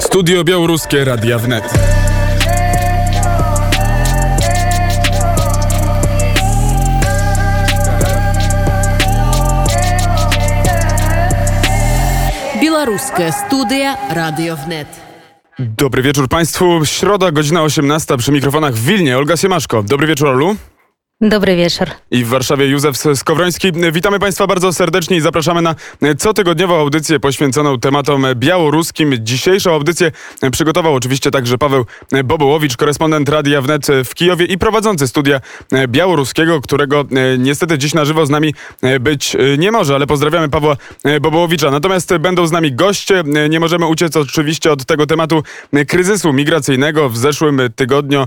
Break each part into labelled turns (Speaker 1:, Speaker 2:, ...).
Speaker 1: Studio Białoruskie Radia Wnet.
Speaker 2: Białoruska studia Radio Wnet.
Speaker 1: Dobry wieczór Państwu. Środa, godzina 18 przy mikrofonach w Wilnie. Olga Siemaszko. Dobry wieczór, Olu.
Speaker 3: Dobry wieczór.
Speaker 1: I w Warszawie Józef Skowroński. Witamy Państwa bardzo serdecznie i zapraszamy na cotygodniową audycję poświęconą tematom białoruskim. Dzisiejszą audycję przygotował oczywiście także Paweł Bobołowicz, korespondent Radia Wnet w Kijowie i prowadzący studia białoruskiego, którego niestety dziś na żywo z nami być nie może, ale pozdrawiamy Pawła Bobołowicza. Natomiast będą z nami goście. Nie możemy uciec oczywiście od tego tematu kryzysu migracyjnego. W zeszłym tygodniu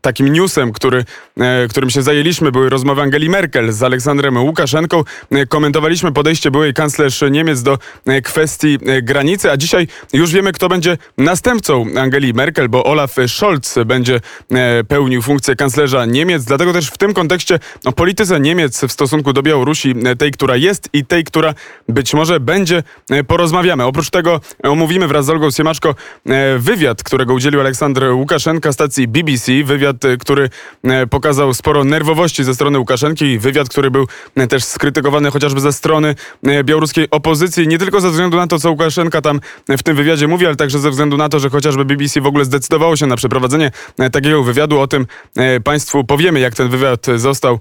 Speaker 1: takim newsem, który, który którym się zajęliśmy, były rozmowy Angeli Merkel z Aleksandrem Łukaszenką. Komentowaliśmy podejście byłej kanclerz Niemiec do e, kwestii e, granicy, a dzisiaj już wiemy, kto będzie następcą Angeli Merkel, bo Olaf Scholz będzie e, pełnił funkcję kanclerza Niemiec. Dlatego też w tym kontekście o no, polityce Niemiec w stosunku do Białorusi, tej, która jest i tej, która być może będzie, porozmawiamy. Oprócz tego omówimy wraz z Olgą Siemaszko wywiad, którego udzielił Aleksander Łukaszenka stacji BBC. Wywiad, który pokazał sporo sporo nerwowości ze strony Łukaszenki. Wywiad, który był e, też skrytykowany chociażby ze strony e, białoruskiej opozycji. Nie tylko ze względu na to, co Łukaszenka tam e, w tym wywiadzie mówi, ale także ze względu na to, że chociażby BBC w ogóle zdecydowało się na przeprowadzenie takiego wywiadu. O tym Państwu powiemy, jak ten wywiad został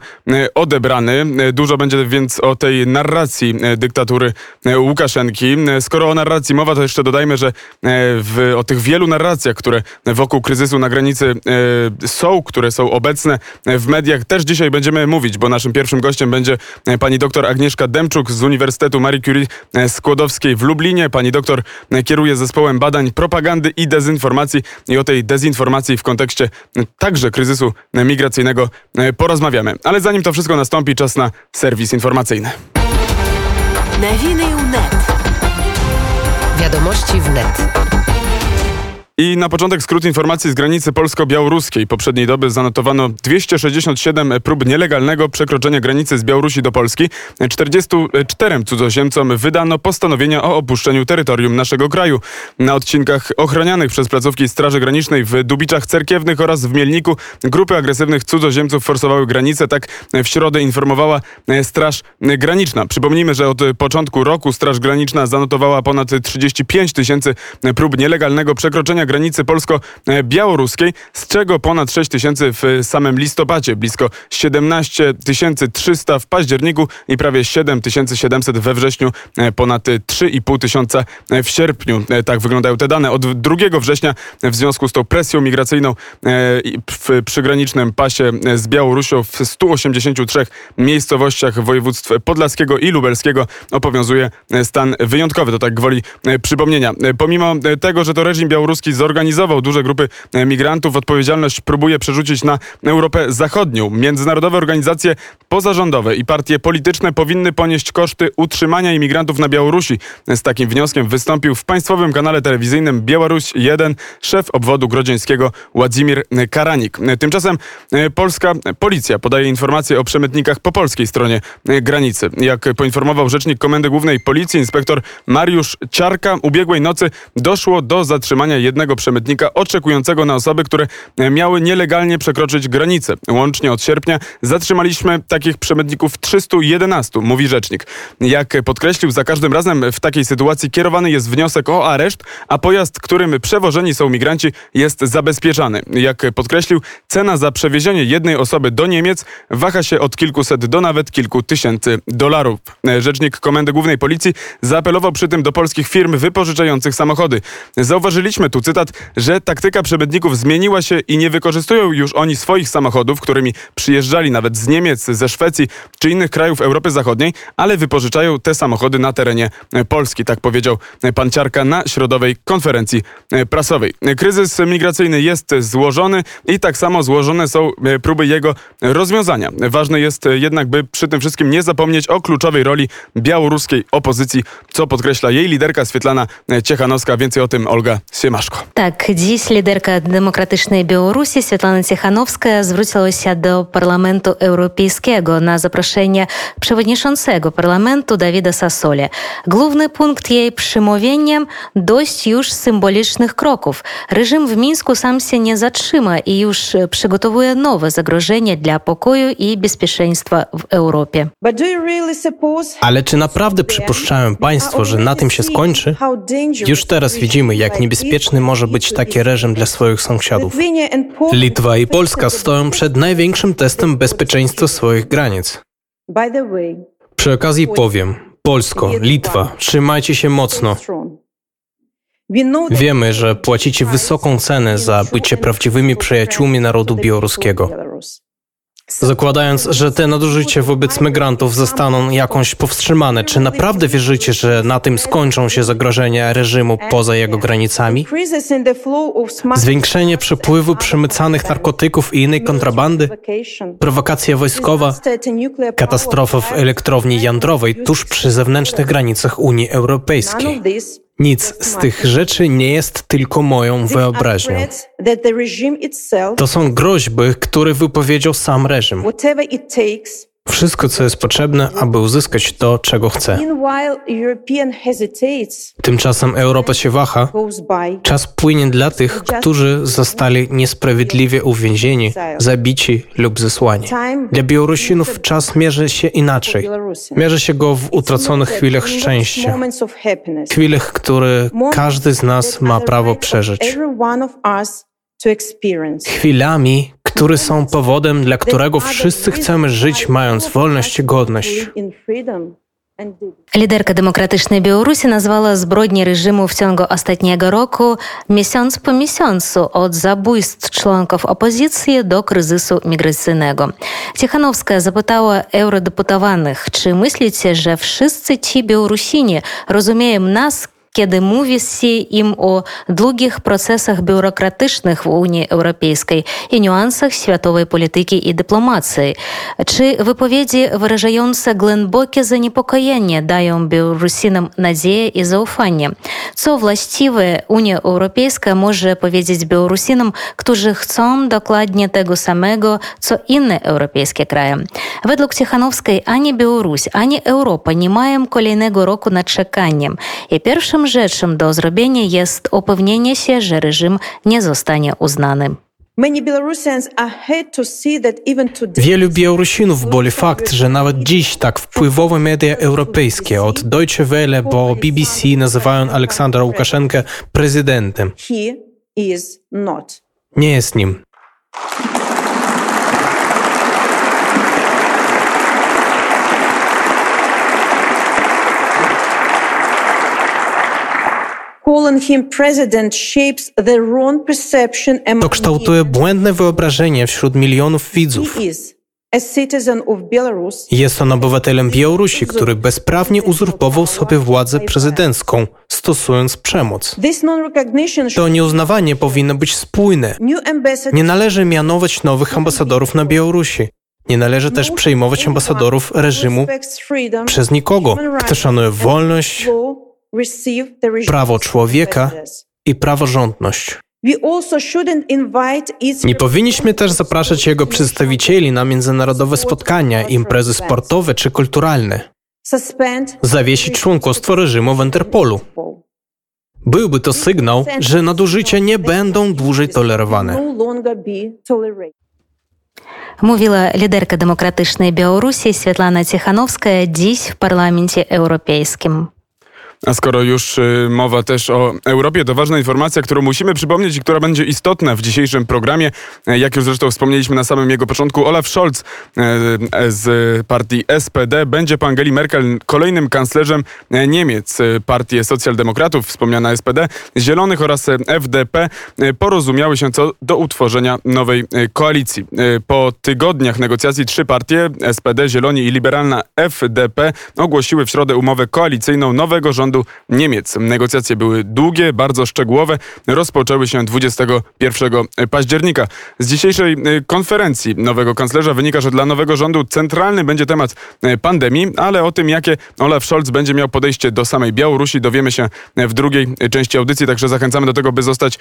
Speaker 1: odebrany. Dużo będzie więc o tej narracji dyktatury Łukaszenki. Skoro o narracji mowa, to jeszcze dodajmy, że w, o tych wielu narracjach, które wokół kryzysu na granicy są, które są obecne w mediach, mediach też dzisiaj będziemy mówić, bo naszym pierwszym gościem będzie e, pani doktor Agnieszka Demczuk z Uniwersytetu Marii Curie e, Skłodowskiej w Lublinie. Pani doktor e, kieruje zespołem badań propagandy i dezinformacji i o tej dezinformacji w kontekście także kryzysu migracyjnego porozmawiamy. Ale zanim to wszystko nastąpi, czas na serwis informacyjny.
Speaker 2: Nowiny wnet. Wiadomości wnet.
Speaker 1: I na początek skrót informacji z granicy polsko-białoruskiej. Poprzedniej doby zanotowano 267 prób nielegalnego przekroczenia granicy z Białorusi do Polski. 44 cudzoziemcom wydano postanowienia o opuszczeniu terytorium naszego kraju. Na odcinkach ochronianych przez placówki Straży Granicznej w Dubiczach Cerkiewnych oraz w Mielniku grupy agresywnych cudzoziemców forsowały granicę. Tak w środę informowała Straż Graniczna. Przypomnijmy, że od początku roku Straż Graniczna zanotowała ponad 35 tysięcy prób nielegalnego przekroczenia granicy polsko-białoruskiej, z czego ponad 6 tysięcy w samym listopadzie, blisko 17 300 w październiku i prawie 7 700 we wrześniu, e, ponad 3,5 tysiąca w sierpniu. E, tak wyglądają te dane. Od 2 września w związku z tą presją migracyjną e, w przygranicznym pasie z Białorusią w 183 miejscowościach województw podlaskiego i lubelskiego obowiązuje stan wyjątkowy. To tak gwoli przypomnienia. Pomimo tego, że to reżim białoruski zorganizował duże grupy e, migrantów. Odpowiedzialność próbuje przerzucić na Europę Zachodnią. Międzynarodowe organizacje pozarządowe i partie polityczne powinny ponieść koszty utrzymania imigrantów na Białorusi. Z takim wnioskiem wystąpił w państwowym kanale telewizyjnym Białoruś 1 szef obwodu grodzieńskiego Władimir Karanik. Tymczasem e, polska policja podaje informacje o przemytnikach po polskiej stronie e, granicy. Jak poinformował rzecznik Komendy Głównej Policji inspektor Mariusz Ciarka, ubiegłej nocy doszło do zatrzymania jednego przemytnika oczekującego na osoby, które e, miały nielegalnie przekroczyć granicę. Łącznie od sierpnia zatrzymaliśmy takich przemytników 311, mówi rzecznik. Jak podkreślił, za każdym razem w takiej sytuacji kierowany jest wniosek o areszt, a pojazd, którym przewożeni są migranci jest zabezpieczany. Jak podkreślił, cena za przewiezienie jednej osoby do Niemiec waha się od kilkuset do nawet kilku tysięcy dolarów. Rzecznik Komendy Głównej Policji zaapelował przy tym do polskich firm wypożyczających samochody. Zauważyliśmy tu, cytat, cytat, że taktyka przemytników zmieniła się i nie wykorzystują już oni swoich samochodów, którymi przyjeżdżali nawet z Niemiec, ze Szwecji czy innych krajów Europy Zachodniej, ale wypożyczają te samochody na terenie e, Polski. Tak powiedział e, pan Ciarka na środowej konferencji e, prasowej. Kryzys migracyjny jest złożony i tak samo złożone są próby jego rozwiązania. Ważne jest jednak, by przy tym wszystkim nie zapomnieć o kluczowej roli białoruskiej opozycji, co podkreśla jej liderka Swietlana Ciechanowska. Więcej o tym Olga Siemaszko.
Speaker 3: Tak, dziś liderka demokratycznej Białorusi Świetlana Cichanowska zwróciła się do Parlamentu Europejskiego na zaproszenie przewodniczącego parlamentu Dawida Sassoli. Główny punkt jej przemówienia dość już symbolicznych kroków. Reżim w Mińsku sam się nie zatrzyma i już przygotowuje nowe zagrożenie dla pokoju i bezpieczeństwa w Europie.
Speaker 4: Ale czy naprawdę przypuszczają Państwo, że na tym się skończy? Już teraz widzimy, jak niebezpieczny może być taki reżim dla swoich sąsiadów. Litwa i Polska stoją przed największym testem bezpieczeństwa swoich granic. Przy okazji powiem, Polsko, Litwa, trzymajcie się mocno. Wiemy, że płacicie wysoką cenę za bycie prawdziwymi przyjaciółmi narodu białoruskiego. Zakładając, że te nadużycia wobec migrantów zostaną jakąś powstrzymane, czy naprawdę wierzycie, że na tym skończą się zagrożenia reżimu poza jego granicami? Zwiększenie przepływu przemycanych narkotyków i innej kontrabandy? Prowokacja wojskowa? Katastrofa w elektrowni jądrowej tuż przy zewnętrznych granicach Unii Europejskiej? Nic z tych rzeczy nie jest tylko moją wyobraźnią. To są groźby, które wypowiedział sam reżim. Wszystko, co jest potrzebne, aby uzyskać to, czego chce. Tymczasem Europa się waha. Czas płynie dla tych, którzy zostali niesprawiedliwie uwięzieni, zabici lub zesłani. Dla Białorusinów czas mierzy się inaczej. Mierzy się go w utraconych chwilach szczęścia. Chwilach, które każdy z nas ma prawo przeżyć. Chwilami, które są powodem, dla którego wszyscy chcemy żyć, mając wolność i godność.
Speaker 3: Liderka demokratycznej Białorusi nazwała zbrodnie reżimu w ciągu ostatniego roku miesiąc po miesiącu od zabójstw członków opozycji do kryzysu migracyjnego. Cichanowska zapytała eurodeputowanych, czy myślicie, że wszyscy ci Białorusini rozumieją nas kiedy mówi się im o długich procesach biurokratycznych w Unii Europejskiej i niuansach światowej polityki i dyplomacji. Czy wypowiedzi wyrażające głębokie zaniepokojenie dają Białorusinom nadzieję i zaufanie? Co właściwe Unia Europejska może powiedzieć Białorusinom, którzy chcą dokładnie tego samego, co inne europejskie kraje? Według Cichanowskiej ani Białoruś, ani Europa nie mają kolejnego roku na czekaniem. I pierwszym rzeczą do zrobienia jest upewnienie się, że reżim nie zostanie uznany.
Speaker 4: Wielu Białorusinów boli fakt, że nawet dziś tak wpływowe media europejskie, od Deutsche Welle po BBC, nazywają Aleksandra Łukaszenkę prezydentem. Nie jest nim. To kształtuje błędne wyobrażenie wśród milionów widzów. Jest on obywatelem Białorusi, który bezprawnie uzurpował sobie władzę prezydencką, stosując przemoc. To nieuznawanie powinno być spójne. Nie należy mianować nowych ambasadorów na Białorusi. Nie należy też przejmować ambasadorów reżimu przez nikogo, kto szanuje wolność, prawo człowieka i praworządność. Nie powinniśmy też zapraszać jego przedstawicieli na międzynarodowe spotkania, imprezy sportowe czy kulturalne. Zawiesić członkostwo reżimu w Interpolu. Byłby to sygnał, że nadużycia nie będą dłużej tolerowane.
Speaker 3: Mówiła liderka demokratycznej Białorusi Świetlana Cichanowska dziś w Parlamencie Europejskim.
Speaker 1: A skoro już y, mowa też o Europie, to ważna informacja, którą musimy przypomnieć i która będzie istotna w dzisiejszym programie. E, jak już zresztą wspomnieliśmy na samym jego początku, Olaf Scholz e, z partii SPD będzie po Angeli Merkel kolejnym kanclerzem e, Niemiec. Partie socjaldemokratów, wspomniana SPD, Zielonych oraz FDP porozumiały się co do utworzenia nowej koalicji. Po tygodniach negocjacji trzy partie, SPD, Zieloni i liberalna FDP, ogłosiły w środę umowę koalicyjną nowego rządu względu Niemiec. Negocjacje były długie, bardzo szczegółowe. Rozpoczęły się 21 października. Z dzisiejszej konferencji nowego kanclerza wynika, że dla nowego rządu centralny będzie temat pandemii, ale o tym, jakie Olaf Scholz będzie miał podejście do samej Białorusi, dowiemy się w drugiej części audycji, także zachęcamy do tego, by zostać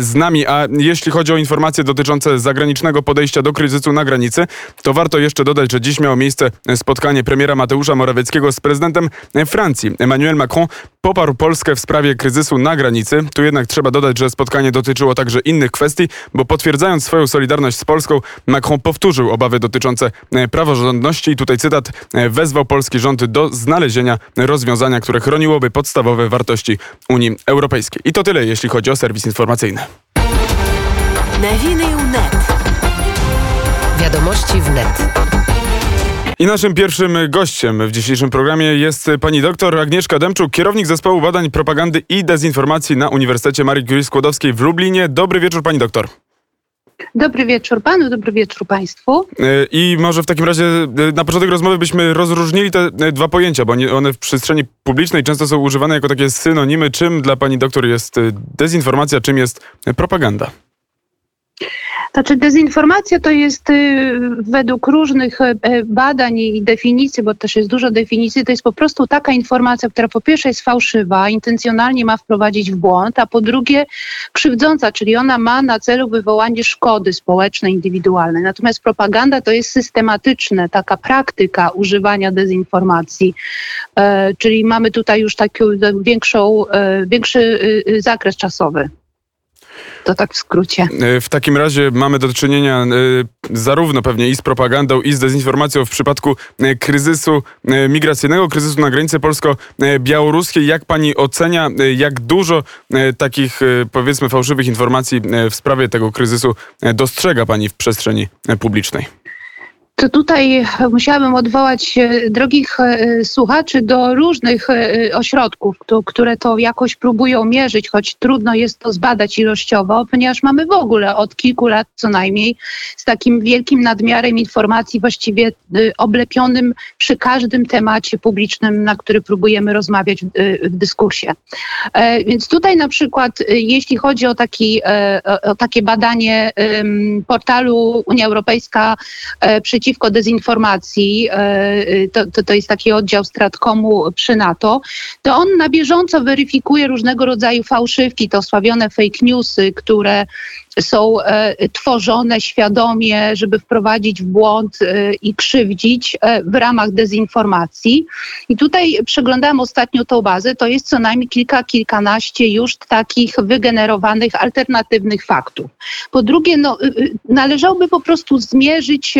Speaker 1: z nami. A jeśli chodzi o informacje dotyczące zagranicznego podejścia do kryzysu na granicy, to warto jeszcze dodać, że dziś miało miejsce spotkanie premiera Mateusza Morawieckiego z prezydentem Francji. Emmanuel Macron poparł Polskę w sprawie kryzysu na granicy. Tu jednak trzeba dodać, że spotkanie dotyczyło także innych kwestii, bo potwierdzając swoją solidarność z Polską, Macron powtórzył obawy dotyczące e, praworządności i tutaj cytat e, wezwał polski rząd do znalezienia rozwiązania, które chroniłoby podstawowe wartości Unii Europejskiej. I to tyle, jeśli chodzi o serwis informacyjny.
Speaker 2: Nowiny UNET. Wiadomości w net.
Speaker 1: I naszym pierwszym gościem w dzisiejszym programie jest pani doktor Agnieszka Demczuk, kierownik zespołu badań propagandy i dezinformacji na Uniwersytecie Marii Curie Skłodowskiej w Lublinie. Dobry wieczór pani doktor.
Speaker 5: Dobry wieczór panu, dobry wieczór państwu.
Speaker 1: E, I może w takim razie e, na początek rozmowy byśmy rozróżnili te e, dwa pojęcia, bo one w przestrzeni publicznej często są używane jako takie synonimy. Czym dla pani doktor jest dezinformacja, czym jest propaganda?
Speaker 5: Znaczy dezinformacja to jest y, według różnych y, badań i definicji, bo też jest dużo definicji, to jest po prostu taka informacja, która po pierwsze jest fałszywa, intencjonalnie ma wprowadzić w błąd, a po drugie krzywdząca, czyli ona ma na celu wywołanie szkody społecznej, indywidualnej. Natomiast propaganda to jest systematyczna taka praktyka używania dezinformacji, e, czyli mamy tutaj już taki większą, e, większy y, zakres czasowy. To tak w skrócie.
Speaker 1: E, w takim razie mamy do czynienia e, zarówno pewnie i z propagandą, i z dezinformacją w przypadku e, kryzysu migracyjnego, kryzysu na granicy polsko-białoruskiej. Jak pani ocenia, jak dużo takich powiedzmy fałszywych informacji w sprawie tego kryzysu dostrzega pani w przestrzeni publicznej?
Speaker 5: To tutaj musiałabym odwołać drogich e, słuchaczy do różnych e, ośrodków, które to jakoś próbują mierzyć, choć trudno jest to zbadać ilościowo, ponieważ mamy w ogóle od kilku lat co najmniej z takim wielkim nadmiarem informacji, właściwie e, oblepionym przy każdym temacie publicznym, na który próbujemy rozmawiać w dyskursie. Więc tutaj na przykład, jeśli chodzi o, taki, o takie badanie portalu Unia Europejska przeciw przeciwko dezinformacji, e, e, to, to, to jest taki oddział Stratkomu przy NATO, to on na bieżąco weryfikuje różnego rodzaju fałszywki, to osławione fake newsy, które są e, tworzone świadomie, żeby wprowadzić w błąd e, i krzywdzić e, w ramach dezinformacji. I tutaj przeglądałam ostatnio tą bazę, to jest co najmniej kilka, kilkanaście już takich wygenerowanych alternatywnych faktów. Po drugie, no, należałoby po prostu zmierzyć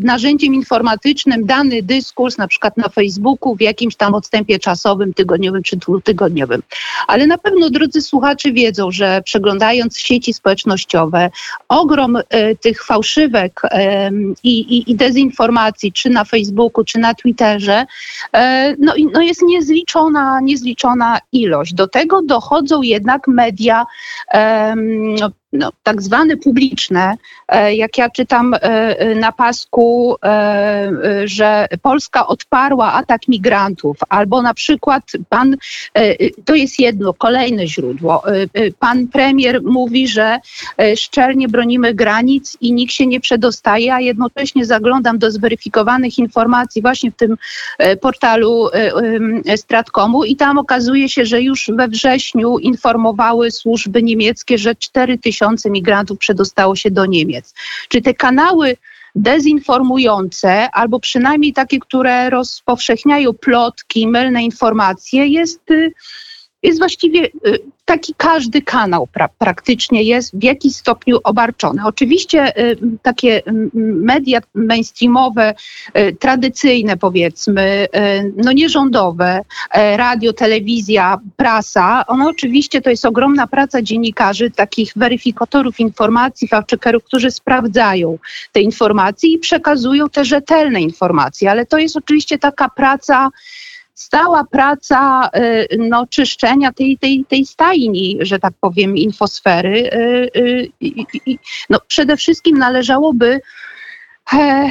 Speaker 5: narzędziem informatycznym dany dyskurs, na przykład na Facebooku, w jakimś tam odstępie czasowym, tygodniowym czy dwutygodniowym. Ale na pewno drodzy słuchacze wiedzą, że przeglądając sieci społeczne, społecznościowe, ogrom e, tych fałszywek i, i, i dezinformacji, czy na Facebooku, czy na Twitterze, e, no, no jest niezliczona, niezliczona ilość. Do tego dochodzą jednak media no, tak zwane publiczne, e, jak ja czytam e, e, na pasku, że Polska odparła atak migrantów, albo na przykład pan, to jest jedno, kolejne źródło, pan premier mówi, że szczelnie bronimy granic i nikt się nie przedostaje, a jednocześnie zaglądam do zweryfikowanych informacji właśnie w tym portalu Stratkomu i tam okazuje się, że już we wrześniu informowały służby niemieckie, że 4 tysiące tysiące migrantów przedostało się do Niemiec. Czy te kanały dezinformujące, albo przynajmniej takie, które rozpowszechniają plotki, mylne informacje, jest, y, jest właściwie y, taki każdy kanał pra praktycznie jest w jakiś stopniu obarczony. Oczywiście y, takie media mainstreamowe, y, tradycyjne powiedzmy, no nierządowe, radio, telewizja, prasa, one oczywiście to jest ogromna praca dziennikarzy, takich weryfikatorów informacji, fact-checkerów, którzy sprawdzają te informacje i przekazują te rzetelne informacje, ale to jest oczywiście taka praca stała praca y, no, czyszczenia tej, tej, tej stajni, że tak powiem, infosfery. Y, y, no, przede wszystkim należałoby e,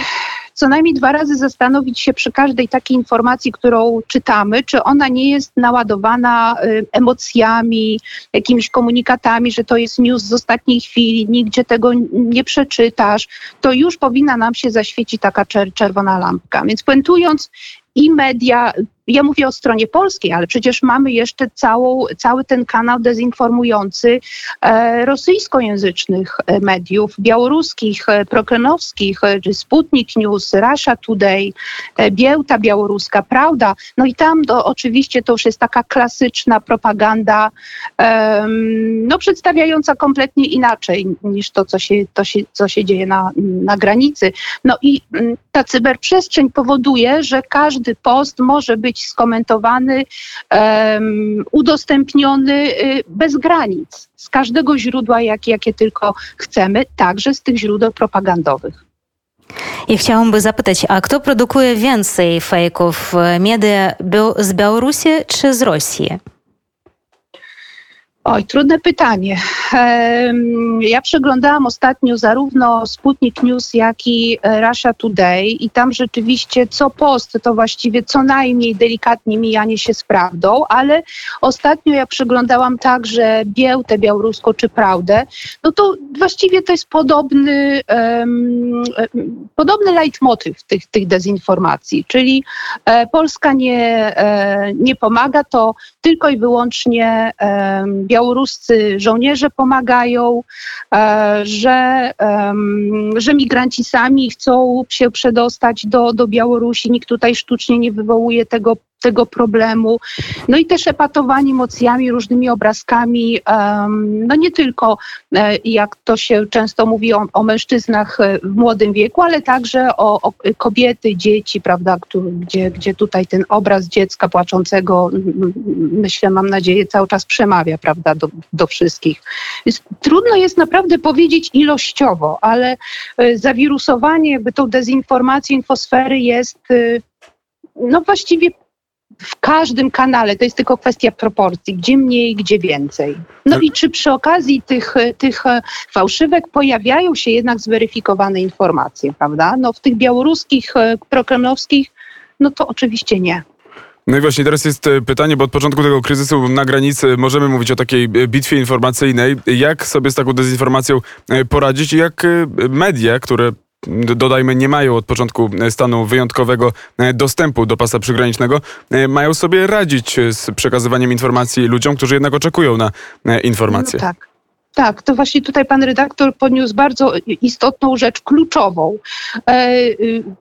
Speaker 5: co najmniej dwa razy zastanowić się przy każdej takiej informacji, którą czytamy, czy ona nie jest naładowana emocjami, jakimiś komunikatami, że to jest news z ostatniej chwili, nigdzie tego nie przeczytasz, to już powinna nam się zaświecić taka czer czerwona lampka. Więc puentując, i media, ja mówię o stronie polskiej, ale przecież mamy jeszcze całą, cały ten kanał dezinformujący e, rosyjskojęzycznych e, mediów, białoruskich, e, prokrenowskich, e, Sputnik News, Russia Today, e, Biełta Białoruska, Prawda. No i tam to, oczywiście to już jest taka klasyczna propaganda, no przedstawiająca kompletnie inaczej niż to, co się, to się, co się dzieje na, na granicy. No i mm, ta cyberprzestrzeń powoduje, że każdy post może być skomentowany, um, udostępniony y, bez granic, z każdego źródła, jak, jakie tylko chcemy, także z tych źródeł propagandowych.
Speaker 3: I chciałabym zapytać, a kto produkuje więcej fejków? Media z Białorusi czy z Rosji?
Speaker 5: Oj, trudne pytanie. Ja przeglądałam ostatnio zarówno Sputnik News, jak i e, Russia Today i tam rzeczywiście co post to właściwie co najmniej delikatnie mijanie się z prawdą, ale ostatnio jak przeglądałam także Biełtę Białoruską czy Prawdę, no to właściwie to jest podobny, um, podobny leitmotyw tych, tych dezinformacji, czyli e, Polska nie, nie pomaga, to tylko i wyłącznie um, białoruscy żołnierze pomagają, e, że, że migranci sami chcą się przedostać do, do Białorusi. Nikt tutaj sztucznie nie wywołuje tego tego problemu. No i też epatowanie emocjami, różnymi obrazkami, no nie tylko e, jak to się często mówi o, o mężczyznach e, w młodym wieku, ale także o, o kobiety, dzieci, prawda, gdzie, gdzie tutaj ten obraz dziecka płaczącego, myślę, mam nadzieję, cały czas przemawia, prawda, do, do wszystkich. Więc trudno jest naprawdę powiedzieć ilościowo, ale e, zawirusowanie, jakby tą dezinformację infosfery jest no właściwie w każdym kanale, to jest tylko kwestia proporcji, gdzie mniej, gdzie więcej. No i czy przy okazji tych, tych fałszywek pojawiają się jednak zweryfikowane informacje, prawda? No w tych białoruskich, prokremlowskich, no to oczywiście nie.
Speaker 1: No i właśnie teraz jest e, pytanie, bo od początku tego kryzysu na granicy możemy mówić o takiej e, bitwie informacyjnej. Jak sobie z taką dezinformacją e, poradzić i jak media, które dodajmy, nie mają od początku stanu wyjątkowego e, dostępu do pasa przygranicznego, e, mają sobie radzić z przekazywaniem informacji ludziom, którzy jednak oczekują na e, informacje.
Speaker 5: No tak. Tak, to właśnie tutaj pan redaktor podniósł bardzo istotną rzecz, kluczową.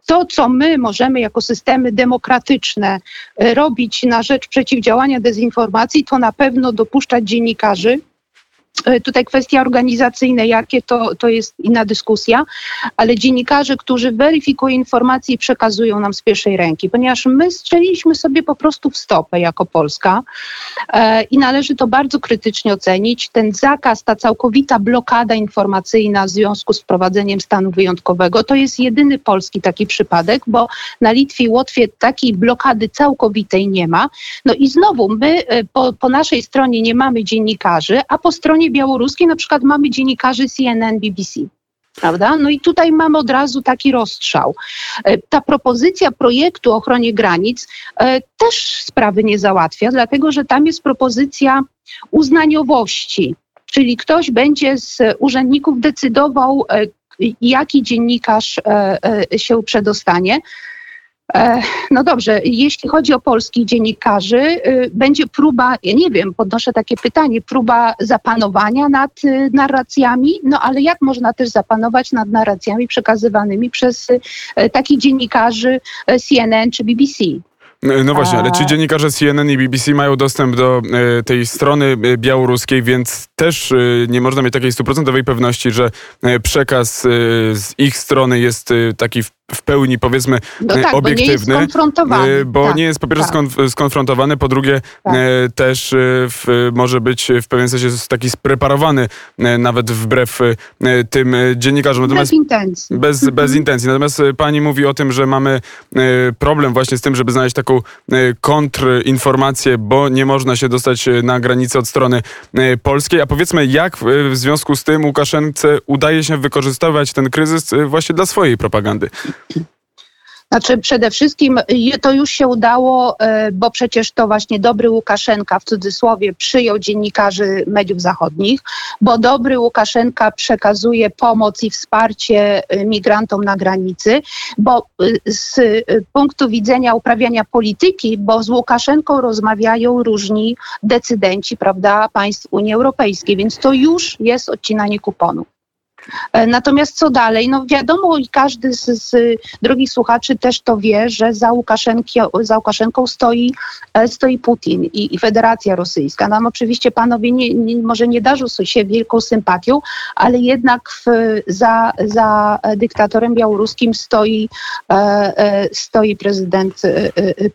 Speaker 5: To, co my możemy jako systemy demokratyczne robić na rzecz przeciwdziałania dezinformacji, to na pewno dopuszczać dziennikarzy, E, tutaj kwestia organizacyjne, jakie to, to jest inna dyskusja, ale dziennikarze, którzy weryfikują informacje i przekazują nam z pierwszej ręki, ponieważ my strzeliliśmy sobie po prostu w stopę jako Polska e, i należy to bardzo krytycznie ocenić. Ten zakaz, ta całkowita blokada informacyjna w związku z wprowadzeniem stanu wyjątkowego, to jest jedyny polski taki przypadek, bo na Litwie i Łotwie takiej blokady całkowitej nie ma. No i znowu my e, po, po naszej stronie nie mamy dziennikarzy, a po stronie białoruskiej na przykład mamy dziennikarzy CNN, BBC. Prawda? No i tutaj mamy od razu taki rozstrzał. E, ta propozycja projektu o ochronie granic e, też sprawy nie załatwia, dlatego że tam jest propozycja uznaniowości, czyli ktoś będzie z urzędników decydował, e, jaki dziennikarz się przedostanie. E, no dobrze, jeśli chodzi o polskich dziennikarzy, y, będzie próba, ja nie wiem, podnoszę takie pytanie, próba zapanowania nad y, narracjami, no ale jak można też zapanować nad narracjami przekazywanymi przez y, takich dziennikarzy CNN czy BBC?
Speaker 1: No właśnie, ale ci dziennikarze CNN i BBC mają dostęp do tej strony białoruskiej, więc też nie można mieć takiej stuprocentowej pewności, że przekaz z ich strony jest taki w w pełni powiedzmy
Speaker 5: no tak,
Speaker 1: obiektywny.
Speaker 5: Bo nie jest skonfrontowany.
Speaker 1: Bo tak, nie jest po pierwsze tak. skonfrontowany, po drugie tak. E, też e, w, może być w pewien sensie taki spreparowany e, nawet wbrew tym dziennikarzom.
Speaker 5: Natomiast bez intencji.
Speaker 1: Bez, mhm. bez intencji. Natomiast pani mówi o tym, że mamy problem właśnie z tym, żeby znaleźć taką kontrinformację, bo nie można się dostać na granicę od strony polskiej. A powiedzmy, jak w związku z tym Łukaszence udaje się wykorzystywać ten kryzys właśnie dla swojej propagandy?
Speaker 5: Znaczy przede wszystkim to już się udało, e, bo przecież to właśnie dobry Łukaszenka w cudzysłowie przyjął dziennikarzy mediów zachodnich, bo dobry Łukaszenka przekazuje pomoc i wsparcie e, migrantom na granicy, bo e, z punktu widzenia uprawiania polityki, bo z Łukaszenką rozmawiają różni decydenci, prawda, państw Unii Europejskiej, więc to już jest odcinanie kuponów. E, natomiast co dalej? No wiadomo i każdy z, z drogich słuchaczy też to wie, że za, za Łukaszenką stoi, e, stoi Putin i, i Federacja Rosyjska. Nam oczywiście panowie nie, nie, może nie darzą się wielką sympatią, ale jednak w, za, za dyktatorem białoruskim stoi, e, stoi prezydent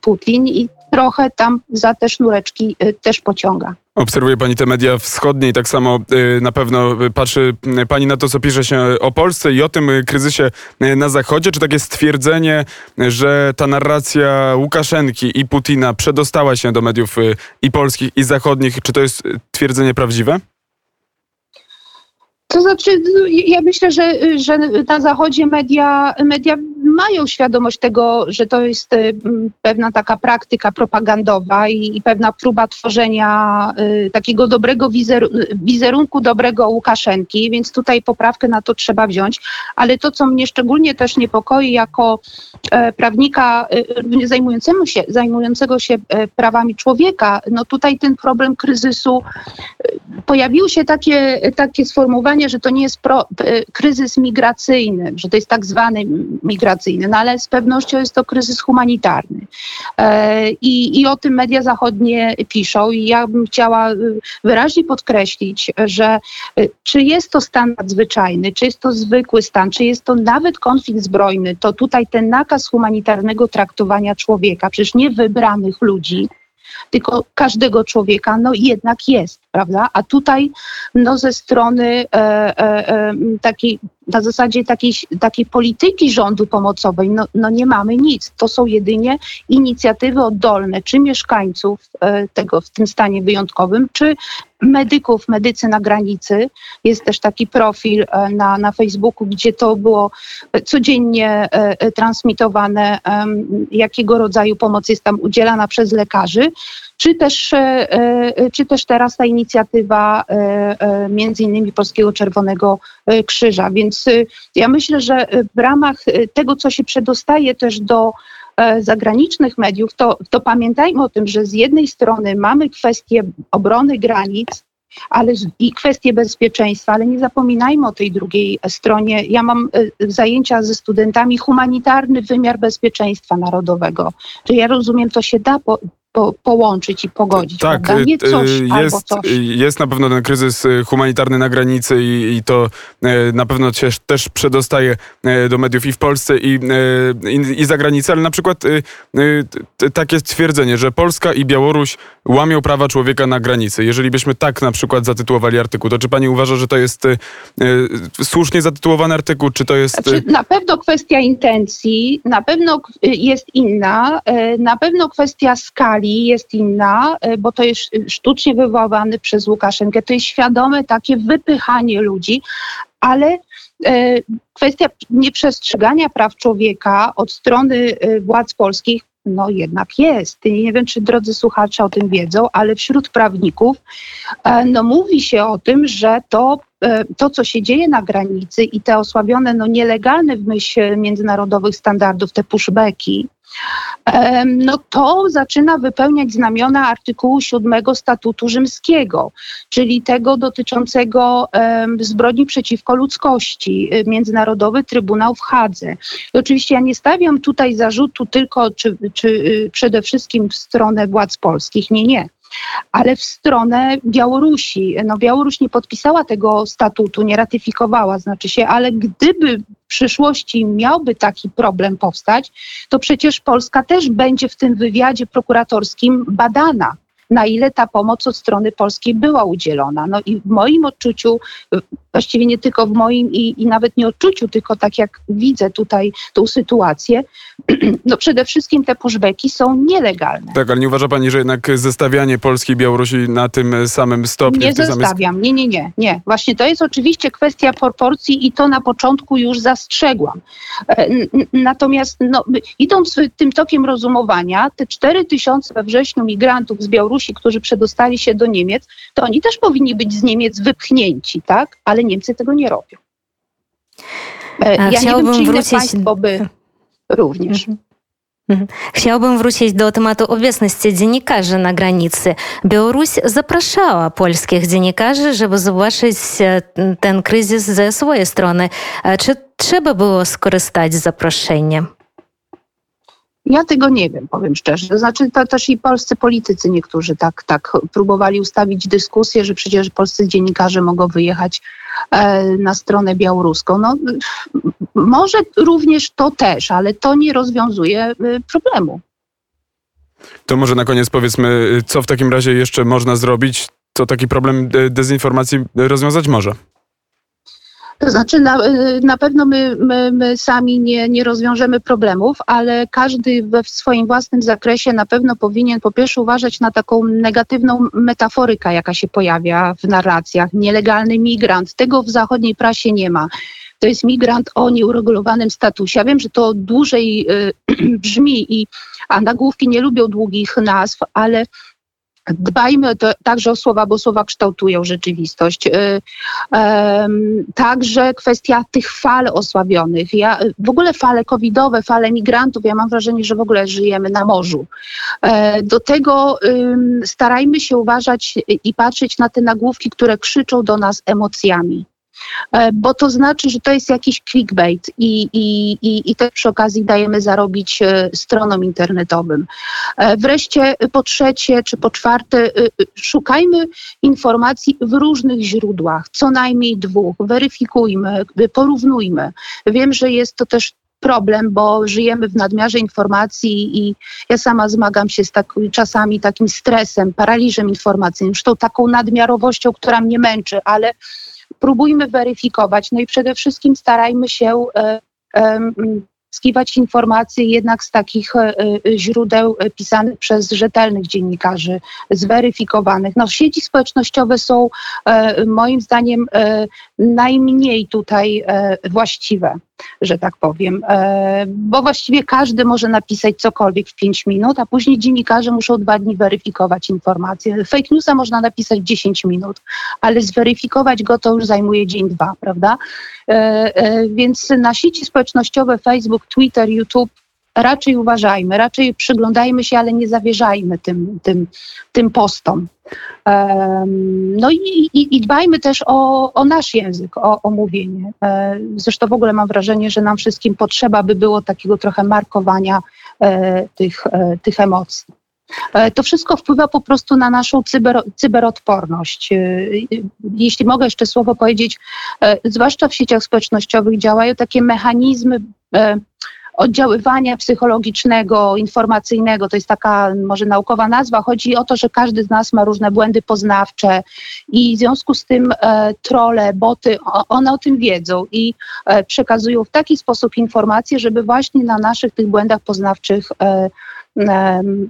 Speaker 5: Putin i trochę tam za te sznureczki też pociąga.
Speaker 1: Obserwuje Pani te media wschodnie i tak samo y, na pewno patrzy y, Pani na to, co pisze się o Polsce i o tym y, kryzysie na Zachodzie. Czy takie stwierdzenie, że ta narracja Łukaszenki i Putina przedostała się do mediów i polskich, i zachodnich, czy to jest twierdzenie prawdziwe?
Speaker 5: To znaczy, ja myślę, że, że na Zachodzie media, media mają świadomość tego, że to jest y, pewna taka praktyka propagandowa i, i pewna próba tworzenia y, takiego dobrego wizeru, wizerunku dobrego Łukaszenki, więc tutaj poprawkę na to trzeba wziąć. Ale to, co mnie szczególnie też niepokoi jako e, prawnika y, zajmującego się, zajmującego się e, prawami człowieka, no tutaj ten problem kryzysu, pojawiło się takie, takie że to nie jest pro, e, kryzys migracyjny, że to jest tak zwany migracyjny no ale z pewnością jest to kryzys humanitarny. E, I, I o tym media zachodnie piszą i ja bym chciała y, wyraźnie podkreślić, że y, czy jest to stan nadzwyczajny, czy jest to zwykły stan, czy jest to nawet konflikt zbrojny, to tutaj ten nakaz humanitarnego traktowania człowieka, przecież nie wybranych ludzi, tylko każdego człowieka, no jednak jest, prawda? A tutaj no ze strony e, e, e, takiej na zasadzie takiej, takiej polityki rządu pomocowej no, no nie mamy nic. To są jedynie inicjatywy oddolne, czy mieszkańców e, tego w tym stanie wyjątkowym, czy medyków, medycy na granicy. Jest też taki profil e, na, na Facebooku, gdzie to było codziennie e, transmitowane, jakiego rodzaju pomoc jest tam udzielana przez lekarzy czy też, czy też teraz ta inicjatywa między innymi Polskiego Czerwonego Krzyża. Więc więc y, ja myślę, że y, w ramach y, tego, co się przedostaje też do e, zagranicznych mediów, to, to pamiętajmy o tym, że z jednej strony mamy kwestię obrony granic, ale i kwestie bezpieczeństwa, ale nie zapominajmy o tej drugiej stronie. Ja mam zajęcia ze studentami humanitarny wymiar bezpieczeństwa narodowego. Czy ja rozumiem, to się da po, po, połączyć i pogodzić.
Speaker 1: Tak,
Speaker 5: prawda? Nie coś
Speaker 1: jest,
Speaker 5: albo coś.
Speaker 1: jest na pewno ten kryzys y, humanitarny na granicy i, i to y, na pewno się też przedostaje y, do mediów i w Polsce i, i, i za granicę, ale na przykład takie stwierdzenie, że Polska i Białoruś łamią prawa człowieka na granicy. Jeżeli byśmy tak na przykład zatytułowali artykuł, to czy pani uważa, że to jest słusznie zatytułowany artykuł, czy to jest...
Speaker 5: Znaczy, na pewno kwestia intencji, na pewno jest inna, na pewno kwestia skali, skali jest inna, e, bo to jest sztucznie wywołany przez Łukaszenkę. To jest świadome takie wypychanie ludzi, ale e, kwestia nieprzestrzegania praw człowieka od strony e, władz polskich no jednak jest. Nie wiem, czy drodzy słuchacze o tym wiedzą, ale wśród prawników no, mówi się o tym, że to, to, co się dzieje na granicy i te osłabione, no, nielegalne w myśl międzynarodowych standardów, te pushbacki, no to zaczyna wypełniać znamiona artykułu 7 Statutu Rzymskiego, czyli tego dotyczącego zbrodni przeciwko ludzkości, y, Międzynarodowy Trybunał w Hadze. I oczywiście ja nie stawiam tutaj zarzutu tylko, czy, czy y, przede wszystkim w stronę władz polskich. Nie, nie ale w stronę Białorusi. No Białoruś nie podpisała tego statutu, nie ratyfikowała, znaczy się, ale gdyby w przyszłości miałby taki problem powstać, to przecież Polska też będzie w tym wywiadzie prokuratorskim badana na ile ta pomoc od strony polskiej była udzielona. No i w moim odczuciu, właściwie nie tylko w moim i, i nawet nie odczuciu, tylko tak jak widzę tutaj tą sytuację, no przede wszystkim te pushbacki są nielegalne.
Speaker 1: Tak, ale nie uważa pani, że jednak zestawianie Polski i Białorusi na tym samym stopniu...
Speaker 5: Nie zestawiam, nie, nie, nie, nie. Właśnie to jest oczywiście kwestia proporcji i to na początku już zastrzegłam. E, natomiast no, idąc tym tokiem rozumowania, te 4 tysiące we wrześniu migrantów z Białorusi, którzy przedostali się do Niemiec, to oni też powinni być z Niemiec wypchnięci, tak? Ale Niemcy tego nie robią. E, ja nie wiem, czy wrócić... państwo by również. Mhm.
Speaker 3: Mhm. Chciałbym wrócić do tematu obecności dziennikarzy na granicy. Białoruś zapraszała polskich dziennikarzy, żeby zobaczyć e, ten kryzys ze swojej strony. Czy trzeba było skorzystać z zaproszenia?
Speaker 5: Ja tego nie wiem, powiem szczerze. To znaczy, to też i polscy politycy niektórzy tak, tak próbowali ustawić dyskusję, że przecież polscy dziennikarze mogą wyjechać e, na stronę białoruską. No, może również to też, ale to nie rozwiązuje e, problemu.
Speaker 1: To może na koniec powiedzmy, co w takim razie jeszcze można zrobić, co taki problem e, dezinformacji rozwiązać może?
Speaker 5: To znaczy, na, y, na pewno my, my, my, sami nie, nie rozwiążemy problemów, ale każdy we swoim własnym zakresie na pewno powinien po pierwsze uważać na taką negatywną metaforykę, jaka się pojawia w narracjach. Nielegalny migrant, tego w zachodniej prasie nie ma to jest migrant o nieuregulowanym statusie. Ja wiem, że to dłużej y, brzmi, i, a nagłówki nie lubią długich nazw, ale Dbajmy także o słowa, bo słowa kształtują rzeczywistość. Y, także kwestia tych fal osłabionych. Ja, w ogóle fale covidowe, fale migrantów, ja mam wrażenie, że w ogóle żyjemy na morzu. E, do tego starajmy się uważać i patrzeć na te nagłówki, które krzyczą do nas emocjami. E, bo to znaczy, że to jest jakiś clickbait i, i, i, i też przy okazji dajemy zarobić e, stronom internetowym. E, wreszcie po trzecie czy po czwarte, szukajmy informacji w różnych źródłach, co najmniej dwóch, weryfikujmy, porównujmy. Wiem, że jest to też problem, bo żyjemy w nadmiarze informacji i ja sama zmagam się z tak, czasami takim stresem, paraliżem informacyjnym, zresztą taką nadmiarowością, która mnie męczy, ale próbujmy weryfikować. No i przede wszystkim starajmy się skiwać informacje jednak z takich e, e, źródeł pisanych przez rzetelnych dziennikarzy, zweryfikowanych. No, sieci społecznościowe są e, moim zdaniem najmniej tutaj właściwe że tak powiem, e, bo właściwie każdy może napisać cokolwiek w 5 minut, a później dziennikarze muszą dwa dni weryfikować informacje. Fake newsa można napisać 10 minut, ale zweryfikować go to już zajmuje dzień, dwa, prawda? E, e, więc na sieci społecznościowe Facebook, Twitter, YouTube raczej uważajmy, raczej przyglądajmy się, ale nie zawierzajmy tym, tym, tym postom. No i, i, i dbajmy też o, o, nasz język, o, o mówienie. E, zresztą w ogóle mam wrażenie, że nam wszystkim potrzeba by było takiego trochę markowania e, tych, e, tych emocji. To wszystko wpływa po prostu na naszą cyber, cyberodporność. Jeśli mogę jeszcze słowo powiedzieć, zwłaszcza w sieciach społecznościowych działają takie mechanizmy oddziaływania psychologicznego, informacyjnego, to jest taka może naukowa nazwa. Chodzi o to, że każdy z nas ma różne błędy poznawcze i w związku z tym e, trole, boty, o, one o tym wiedzą i e, przekazują w taki sposób informacje, żeby właśnie na naszych tych błędach poznawczych e,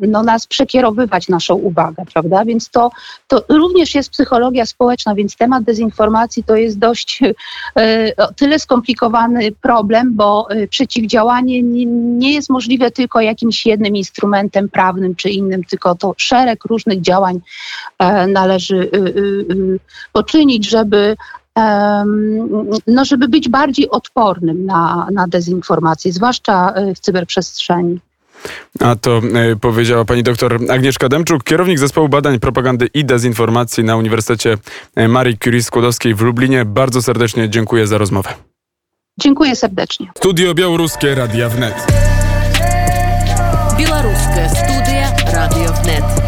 Speaker 5: no, nas przekierowywać naszą uwagę, prawda? Więc to, to również jest psychologia społeczna, więc temat dezinformacji to jest dość e, tyle skomplikowany problem, bo e, przeciwdziałanie nie, nie jest możliwe tylko jakimś jednym instrumentem prawnym czy innym, tylko to szereg różnych działań e, należy poczynić, żeby no, żeby być bardziej odpornym na, na dezinformację, zwłaszcza w cyberprzestrzeni.
Speaker 1: A to e, powiedziała pani doktor Agnieszka Demczuk, kierownik zespołu badań propagandy i dezinformacji na Uniwersytecie e, Marii Curie Skłodowskiej w Lublinie. Bardzo serdecznie dziękuję za rozmowę.
Speaker 5: Dziękuję serdecznie.
Speaker 1: Studio Białoruskie Radia Wnet.
Speaker 2: Białoruskie Studia Radio Wnet.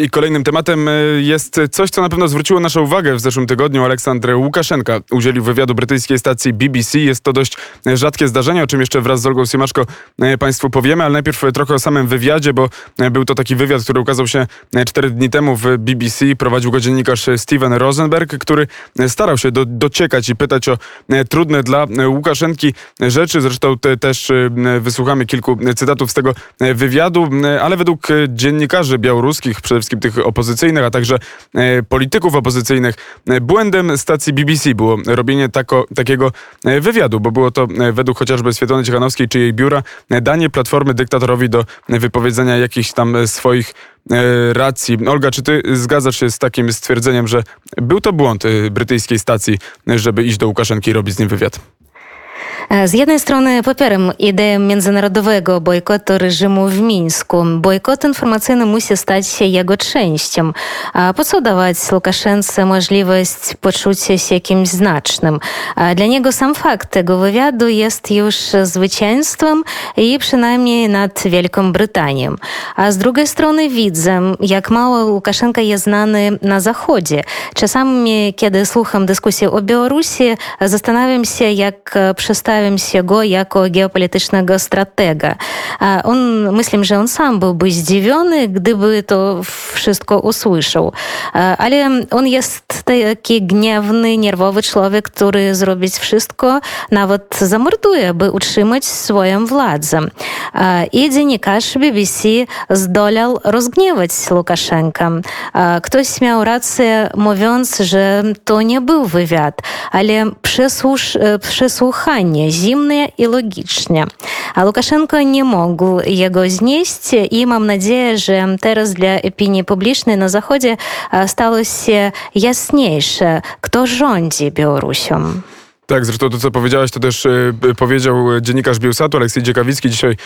Speaker 1: I kolejnym tematem e, jest coś, co na pewno zwróciło naszą uwagę w zeszłym tygodniu. Aleksandr Łukaszenka udzielił wywiadu brytyjskiej stacji BBC. Jest to dość rzadkie zdarzenie, o czym jeszcze wraz z Olgą Siemaszko e, Państwu powiemy, ale najpierw trochę o samym wywiadzie, bo e, był to taki wywiad, który ukazał się cztery dni temu w BBC. Prowadził go dziennikarz Steven Rosenberg, który starał się do, dociekać i pytać o trudne dla Łukaszenki rzeczy. Zresztą te, też wysłuchamy kilku cytatów z tego wywiadu, ale według dziennikarzy białoruskich, przede wszystkim tych opozycyjnych, a także e, polityków opozycyjnych. E, błędem stacji BBC było robienie tako, takiego e, wywiadu, bo było to według chociażby Swietlany Ciechanowskiej czy jej biura danie platformy dyktatorowi do wypowiedzenia jakichś tam swoich racji. Olga, czy ty zgadzasz się z takim stwierdzeniem, że był to błąd brytyjskiej stacji, żeby iść do Łukaszenki i robić z nim wywiad?
Speaker 3: Z jednej strony popieram ideę międzynarodowego bojkotu reżimu w Mińsku. Bojkot informacyjny musi stać się jego częścią. A po co dawać Łukaszence możliwość poczucia się kimś znacznym? A dla niego sam fakt tego wywiadu jest już zwycięstwem i przynajmniej nad Wielką Brytanią. A z drugiej strony widzę, jak mało Łukaszenka jest znany na Zachodzie. Czasami, kiedy słucham dyskusji o Białorusi, zastanawiam się, jak przestaje przedstawiam się go jako geopolitycznego stratega. A on, myślę, że on sam byłby zdziwiony, gdyby to wszystko usłyszał. Ale on jest taki gniewny, nerwowy człowiek, który zrobić wszystko, nawet zamorduje, by utrzymać swoją władzę. I dziennikarz BBC zdołał rozgniewać Łukaszenkę. Ktoś miał rację, mówiąc, że to nie był wywiad, ale przesłuchanie zimne i logicznie. A Łukaszenko nie mógł jego znieść i mam nadzieję, że teraz dla opinii publicznej na Zachodzie stało się jasniejsze, kto rządzi Białorusią.
Speaker 1: Tak, zresztą to, co powiedziałaś, to też y, powiedział dziennikarz Bielsatu, Aleksiej Ciekawicki, dzisiaj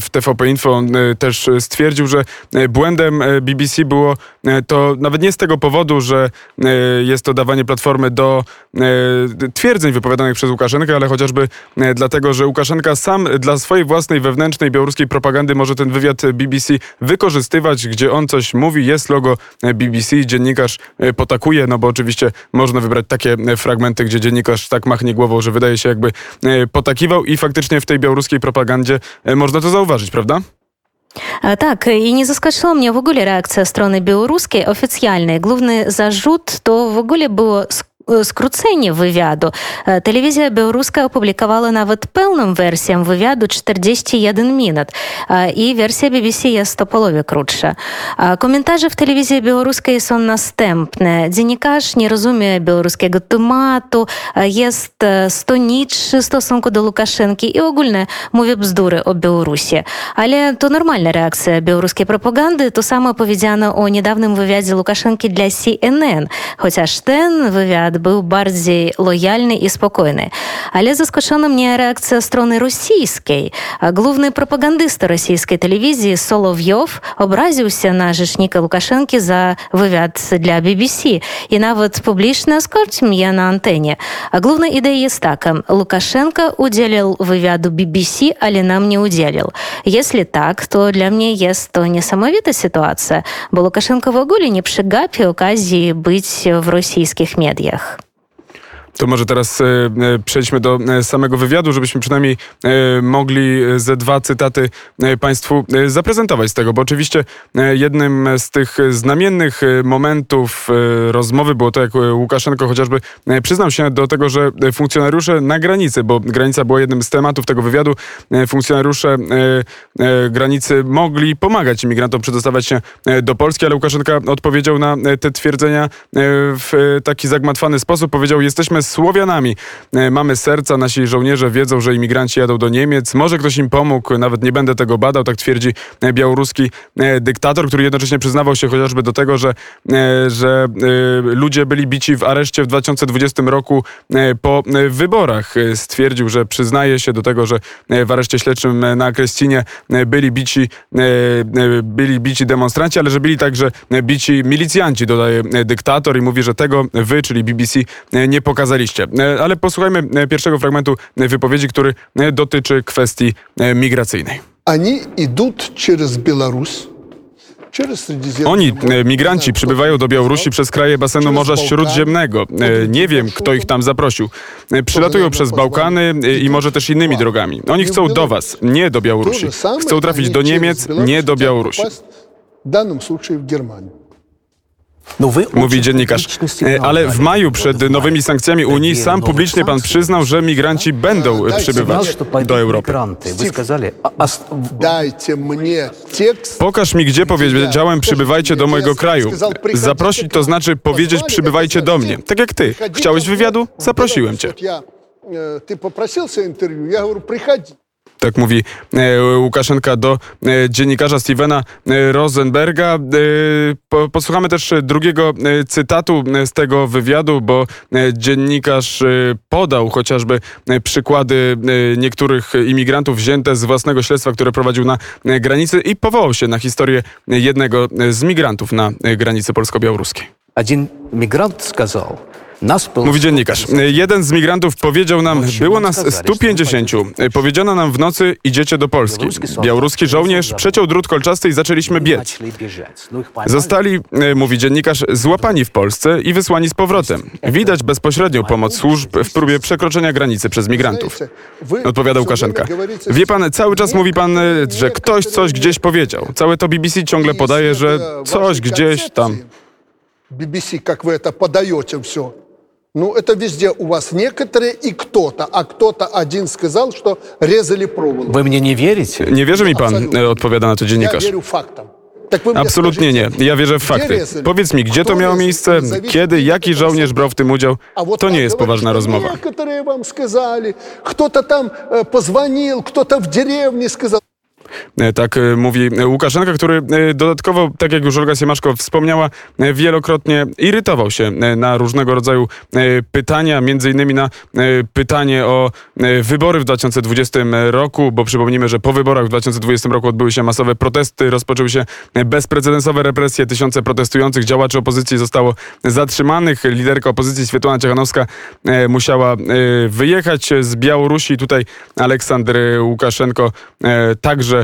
Speaker 1: w TVP Info też stwierdził, że błędem BBC było to nawet nie z tego powodu, że jest to dawanie platformy do twierdzeń wypowiadanych przez Łukaszenkę, ale chociażby dlatego, że Łukaszenka sam dla swojej własnej wewnętrznej białoruskiej propagandy może ten wywiad BBC wykorzystywać, gdzie on coś mówi, jest logo BBC, dziennikarz potakuje, no bo oczywiście można wybrać takie fragmenty, gdzie dziennikarz tak machnie machnie głową, że wydaje się jakby e, potakiwał i faktycznie w tej białoruskiej propagandzie e, można to zauważyć, prawda?
Speaker 3: Tak, i nie zaskoczyła mnie w ogóle reakcja strony białoruskiej oficjalnej. Główny zarzut to w ogóle było skrócenie wywiadu. Telewizja białoruska opublikowała nawet pełną wersję wywiadu 41 minut i wersja BBC jest o połowie krótsza. Komentarze w telewizji białoruskiej są następne. Dziennikarz nie rozumie białoruskiego tematu, jest stoniczny w stosunku do Łukaszenki i ogólnie mówi bzdury o Białorusi. Ale to normalna reakcja białoruskiej propagandy. To samo powiedziano o niedawnym wywiadzie Łukaszenki dla CNN, chociaż ten wywiad był bardziej lojalny i spokojny. Ale zaskoczona mnie reakcja strony rosyjskiej. Główny propagandysta rosyjskiej telewizji Solowiow obraził się na rzecznika Łukaszenki za wywiad dla BBC i nawet publicznie oskarżył mnie na antenie. A główna idea jest taka. Łukaszenka udzielił wywiadu BBC, ale nam nie udzielił. Jeśli tak, to dla mnie jest to niesamowita sytuacja, bo Łukaszenko w ogóle nie przegapi okazji być w rosyjskich mediach.
Speaker 1: To może teraz e, e, przejdźmy do e, samego wywiadu, żebyśmy przynajmniej mogli ze dwa cytaty Państwu zaprezentować z tego, bo oczywiście jednym z tych znamiennych momentów rozmowy było to, jak Łukaszenko chociażby przyznał się do tego, że funkcjonariusze na granicy, bo granica była jednym z tematów tego wywiadu, funkcjonariusze granicy mogli pomagać imigrantom przedostawać się do Polski, ale Łukaszenka odpowiedział na te twierdzenia w taki zagmatwany sposób. Powiedział, jesteśmy Słowianami. E, mamy serca, nasi żołnierze wiedzą, że imigranci jadą do Niemiec. Może ktoś im pomógł, nawet nie będę tego badał, tak twierdzi e, białoruski e, dyktator, który jednocześnie przyznawał się chociażby do tego, że, że ludzie byli bici w areszcie w 2020 roku po wyborach. Stwierdził, że przyznaje się do tego, że w areszcie śledczym na Kreścinie byli bici, byli bici demonstranci, ale że byli także bici milicjanci, dodaje dyktator i mówi, że tego wy, czyli BBC, nie pokazali pokazaliście. E, ale posłuchajmy e, pierwszego fragmentu e, wypowiedzi, który dotyczy kwestii migracyjnej.
Speaker 6: Они идут через Беларусь
Speaker 1: Oni, e, migranci, przybywają do Białorusi przez kraje basenu Morza Śródziemnego. E, Nie wiem, kto ich tam zaprosił. E, Przylatują przez Bałkany e, i może też innymi drogami. Oni chcą do was, nie do Białorusi. Chcą trafić do Niemiec, nie do Białorusi.
Speaker 6: В данном случае в Германию.
Speaker 1: Mówi dziennikarz. E, ale w maju przed nowymi sankcjami Unii sam publicznie pan przyznał, że migranci będą e, przybywać do Europy. Pokaż mi, gdzie powiedziałem przybywajcie do mojego kraju. Zaprosić to znaczy powiedzieć przybywajcie do mnie. Tak jak ty. Chciałeś wywiadu? Zaprosiłem cię.
Speaker 6: E, ty poprosił interwiu, ja mówię, przychodź
Speaker 1: Tak mówi e, Łukaszenka do e, dziennikarza Stevena e, Rosenberga. E, po, posłuchamy też e, drugiego e, cytatu e, z tego wywiadu, bo e, dziennikarz e, podał chociażby e, przykłady e, niektórych imigrantów wzięte z własnego śledztwa, które prowadził na e, granicy i powołał się na historię jednego e, z migrantów na e, granicy polsko-białoruskiej.
Speaker 7: Один мигрант сказал, нас было
Speaker 1: Mówi dziennikarz. Jeden z migrantów powiedział nam, było nas 150. Powiedziano nam w nocy, idziecie do Polski. Białoruski żołnierz przeciął drut kolczasty i zaczęliśmy biec. Zostali, mówi dziennikarz, złapani w Polsce i wysłani z powrotem. Widać bezpośrednią pomoc służb w próbie przekroczenia granicy przez migrantów. Odpowiada Łukaszenka. Wie pan, cały czas mówi pan, że ktoś coś gdzieś powiedział. Całe to BBC ciągle podaje, że coś gdzieś tam.
Speaker 6: BBC, jak wy to podajecie wszystko. Ну, это везде у вас некоторые и кто-то, а кто-то один сказал, что резали проволоку.
Speaker 7: Вы мне не верите?
Speaker 1: Nie wierzy mi pan, e, odpowiada na to
Speaker 6: Я
Speaker 1: dziennikarz.
Speaker 6: верю фактам. Так вы мне
Speaker 1: Absolutnie nie.
Speaker 6: скажите,
Speaker 1: Ja wierzę w
Speaker 6: gdzie
Speaker 1: fakty.
Speaker 6: rezali?
Speaker 1: Powiedz mi, gdzie to
Speaker 6: Kto
Speaker 1: miało
Speaker 6: rezali?
Speaker 1: miejsce,
Speaker 6: Zawieźli
Speaker 1: kiedy,
Speaker 6: mnie
Speaker 1: jaki
Speaker 6: do
Speaker 1: żołnierz brał w tym udział?
Speaker 6: А вот
Speaker 1: To nie
Speaker 6: так
Speaker 1: jest
Speaker 6: говорит,
Speaker 1: poważna
Speaker 6: что
Speaker 1: rozmowa.
Speaker 6: Некоторые вам сказали, кто-то там э, позвонил, кто-то в деревне сказал.
Speaker 1: E, Tak e, mówi Łukaszenka, który e, dodatkowo, tak jak już Olga Siemaszko wspomniała, wielokrotnie irytował się na różnego rodzaju pytania, między innymi na pytanie o wybory w 2020 roku, bo przypomnijmy, że po wyborach w 2020 roku odbyły się masowe protesty, rozpoczęły się bezprecedensowe represje, tysiące protestujących działaczy opozycji zostało zatrzymanych. Liderka opozycji Świetłana Ciechanowska musiała wyjechać z Białorusi. Tutaj Aleksander Łukaszenko także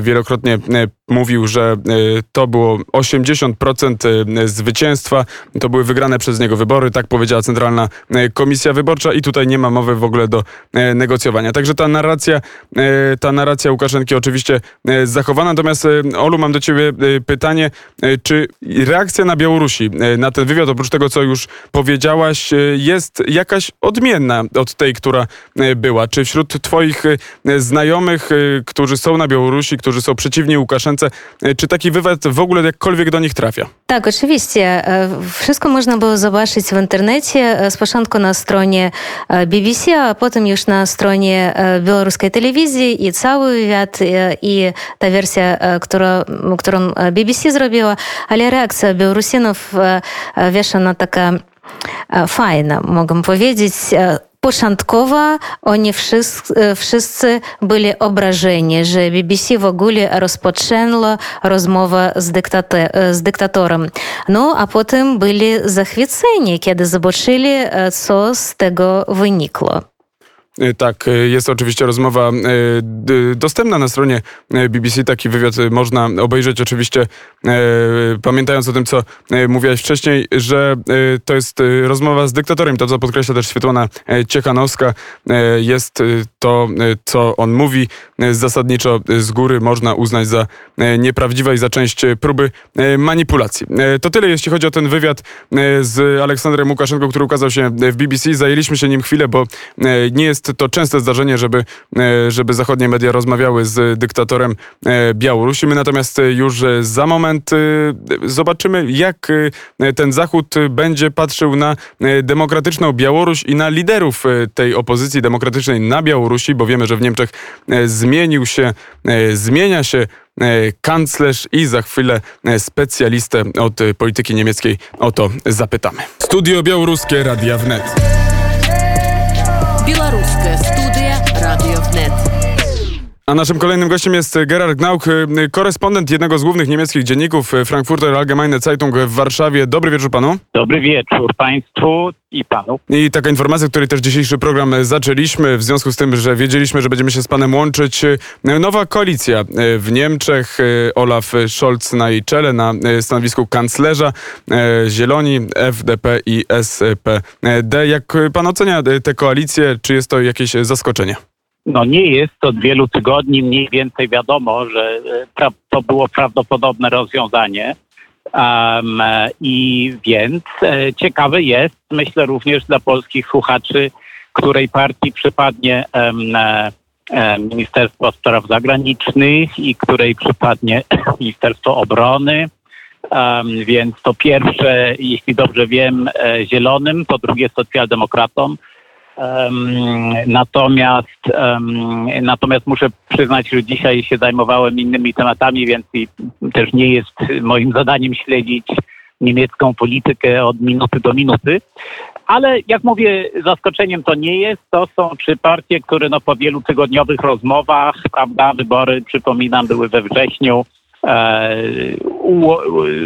Speaker 1: wielokrotnie e, mówił, że e, to było 80% e, zwycięstwa. To były wygrane przez niego wybory, tak powiedziała Centralna e, Komisja Wyborcza i tutaj nie ma mowy w ogóle do e, negocjowania. Także ta narracja, e, ta narracja Łukaszenki oczywiście e, zachowana. Natomiast e, Olu, mam do ciebie e, pytanie, e, czy reakcja na Białorusi e, na ten wywiad, oprócz tego, co już powiedziałaś, e, jest jakaś odmienna od tej, która e, była? Czy wśród twoich e, znajomych, e, którzy są na Białorusi, którzy są przeciwni Łukaszence, e, czy taki wywiad w ogóle jakkolwiek do nich trafia?
Speaker 3: Tak, oczywiście. E, Wszystko można było zobaczyć w internecie. E, Z początku na stronie BBC, a potem już na stronie białoruskiej telewizji i cały wywiad i ta wersja, którą e, BBC zrobiła, ale reakcja Białorusinów, e, e, wiesz, ona taka fajna, mogę powiedzieć. Początkowo oni wszyscy, byli obrażeni, że BBC w ogóle rozpoczęło rozmowę z, z dyktatorem. No, a potem byli zachwyceni, kiedy zobaczyli, co z tego wynikło.
Speaker 1: E, Tak, e, jest oczywiście rozmowa d- dostępna na stronie BBC. Taki wywiad można obejrzeć oczywiście, pamiętając o tym, co mówiłaś wcześniej, że to jest rozmowa z dyktatorem. To, co podkreśla też Świetlana e, Ciechanowska, jest to, co on mówi, zasadniczo z góry można uznać za nieprawdziwe i za część próby manipulacji. To tyle, jeśli chodzi o ten wywiad z Aleksandrem Łukaszenką, który ukazał się w BBC. Zajęliśmy się nim chwilę, bo nie jest to częste zdarzenie, żeby, e, żeby zachodnie media rozmawiały z dyktatorem e, Białorusi. My natomiast już za moment e, zobaczymy, jak ten Zachód będzie patrzył na demokratyczną Białoruś i na liderów tej opozycji demokratycznej na Białorusi, bo wiemy, że w Niemczech zmienił się, zmienia się kanclerz i za chwilę specjalistę od polityki niemieckiej o to zapytamy. Studio Białoruskie Radia Wnet. A naszym kolejnym gościem jest e, Gerard Gnauk, e, korespondent jednego z głównych niemieckich dzienników e, Frankfurter Allgemeine Zeitung w Warszawie. Dobry wieczór panu.
Speaker 8: Dobry wieczór państwu i panu.
Speaker 1: I taka informacja, której też dzisiejszy program zaczęliśmy, w związku z tym, że wiedzieliśmy, że będziemy się z panem łączyć. Nowa koalicja w Niemczech, Olaf Scholz na jej czele, na stanowisku kanclerza, Zieloni, FDP i SPD. Jak pan ocenia tę koalicję? Czy jest to jakieś zaskoczenie?
Speaker 8: No nie jest od wielu tygodni mniej więcej wiadomo, że e, to było prawdopodobne rozwiązanie. Um, I więc e, ciekawe jest, myślę również dla polskich słuchaczy, której partii przypadnie um, e, Ministerstwo Spraw Zagranicznych i której przypadnie Ministerstwo Obrony. Um, więc to pierwsze, jeśli dobrze wiem, e, zielonym, to drugie socjaldemokratom. Natomiast, natomiast muszę przyznać, że dzisiaj się zajmowałem innymi tematami, więc też nie jest moim zadaniem śledzić niemiecką politykę od minuty do minuty. Ale jak mówię, zaskoczeniem to nie jest. To są trzy partie, które no, po wielu tygodniowych rozmowach, prawda, wybory, przypominam, były we wrześniu,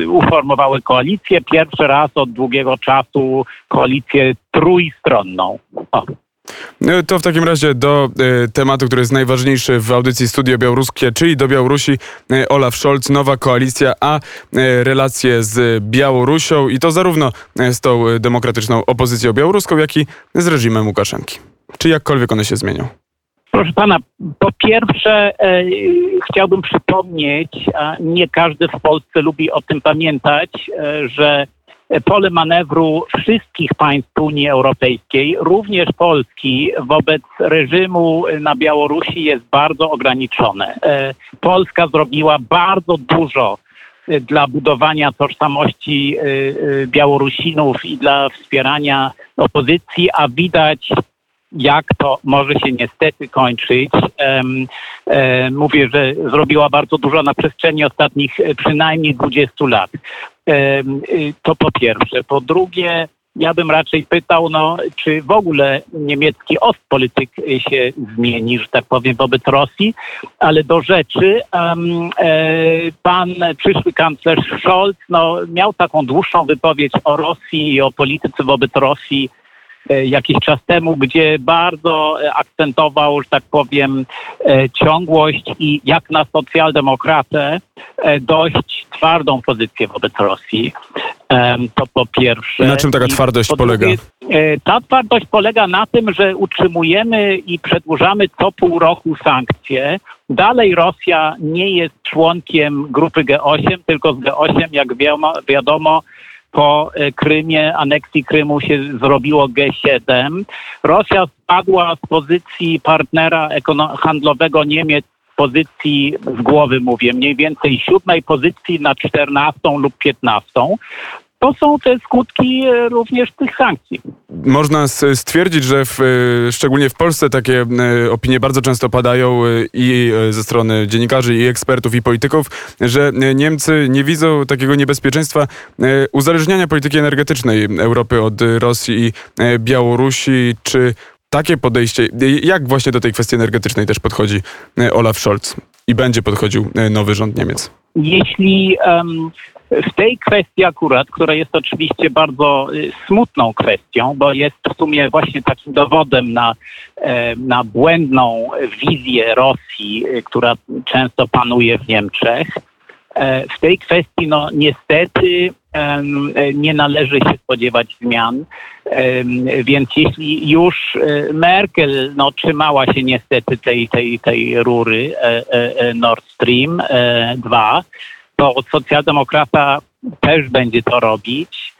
Speaker 8: uformowały koalicję. Pierwszy raz od długiego czasu koalicję trójstronną. O.
Speaker 1: No, to w takim razie do y, tematu, który jest najważniejszy w audycji Studio Białoruskie, czyli do Białorusi. Y, Olaf Scholz, nowa koalicja, a relacje z Białorusią i to zarówno z tą demokratyczną opozycją białoruską, jak i z reżimem Łukaszenki. Czy jakkolwiek one się zmienią?
Speaker 8: Proszę pana, po pierwsze e, chciałbym przypomnieć, a nie każdy w Polsce lubi o tym pamiętać, e, że pole manewru wszystkich państw Unii Europejskiej, również Polski, wobec reżimu na Białorusi jest bardzo ograniczone. E, Polska zrobiła bardzo dużo e, dla budowania tożsamości e, e, Białorusinów i dla wspierania opozycji, a widać jak to może się niestety kończyć. Um, mówię, że zrobiła bardzo dużo na przestrzeni ostatnich e, przynajmniej 20 lat. Um, to po pierwsze. Po drugie, ja bym raczej pytał, no, czy w ogóle niemiecki ostpolityk się zmieni, że tak powiem, wobec Rosji, ale do rzeczy um, e, pan przyszły kanclerz Scholz no, miał taką dłuższą wypowiedź o Rosji i o polityce wobec Rosji E, jakiś czas temu, gdzie bardzo e, akcentował, że tak powiem, e, ciągłość i jak na socjaldemokratę dość twardą pozycję wobec Rosji. To po pierwsze.
Speaker 1: Na czym taka twardość polega?
Speaker 8: Ta twardość polega na tym, że utrzymujemy i przedłużamy co pół roku sankcje. Dalej Rosja nie jest członkiem grupy G8, tylko z G8, jak wiadomo, po e, Krymie, aneksji Krymu się zrobiło G7. Rosja spadła z pozycji partnera handlowego Niemiec pozycji z głowy mówię, mniej więcej siódmej pozycji na czternastą lub piętnastą to są te skutki e, również tych sankcji.
Speaker 1: Można stwierdzić, że w, e, szczególnie w Polsce takie e, opinie bardzo często padają i ze strony dziennikarzy, i ekspertów, i polityków, że Niemcy nie widzą takiego niebezpieczeństwa uzależniania polityki energetycznej Europy od Rosji i Białorusi. Czy takie podejście, jak właśnie do tej kwestii energetycznej też podchodzi Olaf Scholz i będzie podchodził nowy rząd Niemiec?
Speaker 8: Jeśli um, w tej kwestii akurat, która jest oczywiście bardzo y, smutną kwestią, bo jest w sumie właśnie takim dowodem na, e, na błędną wizję Rosji, y, która często panuje w Niemczech. E, w tej kwestii, no niestety, nie należy się spodziewać zmian, więc jeśli już e, Merkel no, trzymała się niestety tej, tej, tej rury Nord Stream 2, to socjaldemokrata też będzie to robić.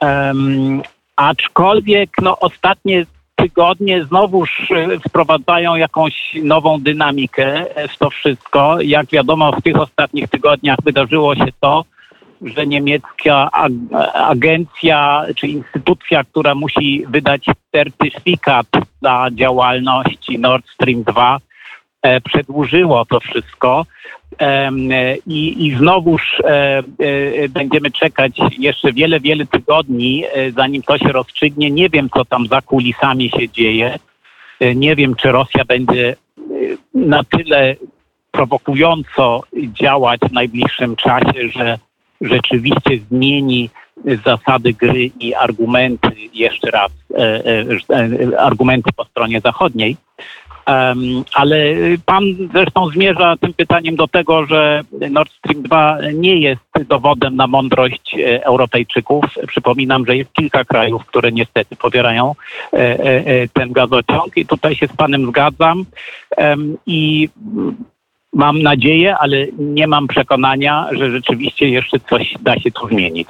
Speaker 8: Um, aczkolwiek no, ostatnie tygodnie znowuż e, wprowadzają jakąś nową dynamikę w to wszystko. Jak wiadomo, w tych ostatnich tygodniach wydarzyło się to, że niemiecka agencja czy instytucja, która musi wydać certyfikat dla działalności Nord Stream 2, E, przedłużyło to wszystko i, i znowuż e, e, będziemy czekać jeszcze wiele, wiele tygodni, zanim to się rozstrzygnie. Nie wiem, co tam za kulisami się dzieje. Nie wiem, czy Rosja będzie na tyle prowokująco działać w najbliższym czasie, że rzeczywiście zmieni zasady gry i argumenty, jeszcze raz, e, e, argumenty po stronie zachodniej. Ale pan zresztą zmierza tym pytaniem do tego, że Nord Stream 2 nie jest dowodem na mądrość e, Europejczyków. Przypominam, że jest kilka krajów, które niestety pobierają ten gazociąg i tutaj się z panem zgadzam. I mam nadzieję, ale nie mam przekonania, że rzeczywiście jeszcze coś da się tu zmienić.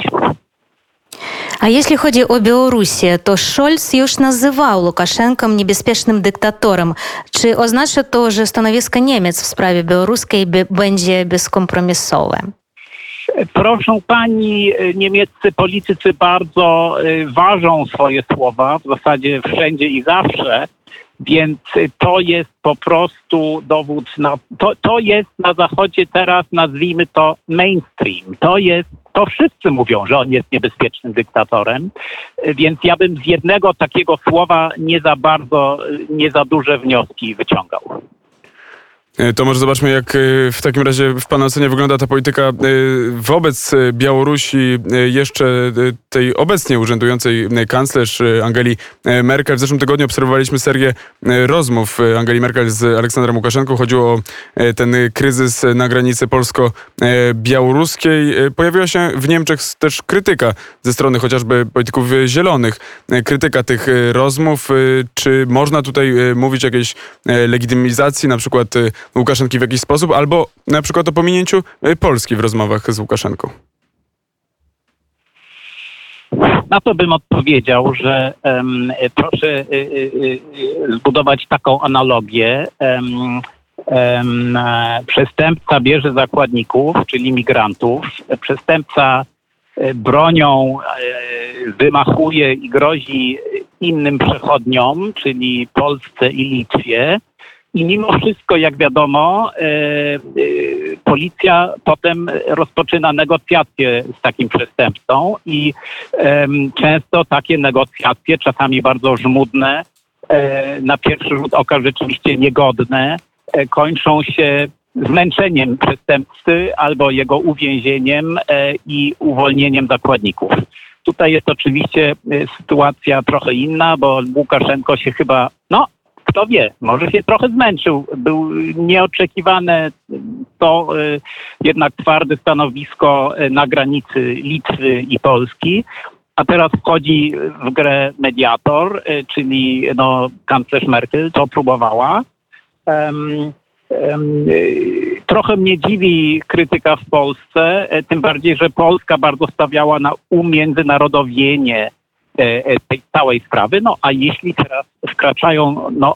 Speaker 3: A jeśli chodzi o Białorusię, to Scholz już nazywał Łukaszenką niebezpiecznym dyktatorem. Czy oznacza to, że stanowisko Niemiec w sprawie białoruskiej będzie bezkompromisowe?
Speaker 8: Proszę pani, niemieccy politycy bardzo ważą swoje słowa, w zasadzie wszędzie i zawsze. Więc to jest po prostu dowód na. To, to jest na Zachodzie teraz, nazwijmy to mainstream. To jest. To wszyscy mówią, że on jest niebezpiecznym dyktatorem, więc ja bym z jednego takiego słowa nie za bardzo, nie za duże wnioski wyciągał.
Speaker 1: E, to może zobaczmy, jak e, w takim razie w Pana ocenie wygląda ta polityka e, wobec Białorusi jeszcze tej obecnie urzędującej kanclerz Angeli Merkel. W zeszłym tygodniu obserwowaliśmy serię rozmów Angeli Merkel z Aleksandrem Łukaszenką. Chodziło o ten kryzys na granicy polsko-białoruskiej. Pojawiła się w Niemczech też krytyka ze strony chociażby polityków zielonych. Krytyka tych rozmów. Czy można tutaj mówić o jakiejś legitymizacji, na przykład Łukaszenki w jakiś sposób, albo na przykład o pominięciu y, Polski w rozmowach z Łukaszenką?
Speaker 8: Na to bym odpowiedział, że um, proszę y, y, y, zbudować taką analogię. Um, um, przestępca bierze zakładników, czyli migrantów. Przestępca e, bronią e, wymachuje i grozi innym przechodniom, czyli Polsce i Litwie. I mimo wszystko, jak wiadomo, e, e, policja potem rozpoczyna negocjacje z takim przestępcą i często takie negocjacje, czasami bardzo żmudne, e, na pierwszy rzut oka rzeczywiście niegodne, kończą się zmęczeniem przestępcy albo jego uwięzieniem i uwolnieniem zakładników. Tutaj jest oczywiście sytuacja trochę inna, bo Łukaszenko się chyba, no kto wie, może się trochę zmęczył. Był nieoczekiwane to y, jednak twarde stanowisko y, na granicy Litwy i Polski. A teraz wchodzi w grę mediator, y, czyli no, kanclerz Merkel to próbowała. Um, um, trochę mnie dziwi krytyka w Polsce, tym bardziej, że Polska bardzo stawiała na umiędzynarodowienie E, e, tej całej sprawy. No a jeśli teraz wkraczają, no